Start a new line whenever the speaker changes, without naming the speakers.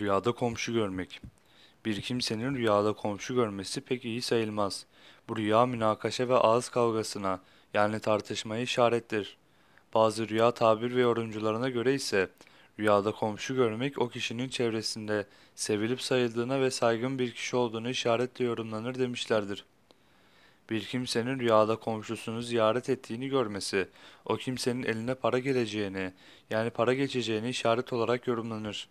Rüyada komşu görmek. Bir kimsenin rüyada komşu görmesi pek iyi sayılmaz. Bu rüya münakaşa ve ağız kavgasına yani tartışmaya işarettir. Bazı rüya tabir ve yorumcularına göre ise rüyada komşu görmek o kişinin çevresinde sevilip sayıldığına ve saygın bir kişi olduğunu işaretle yorumlanır demişlerdir. Bir kimsenin rüyada komşusunu ziyaret ettiğini görmesi, o kimsenin eline para geleceğini, yani para geçeceğini işaret olarak yorumlanır.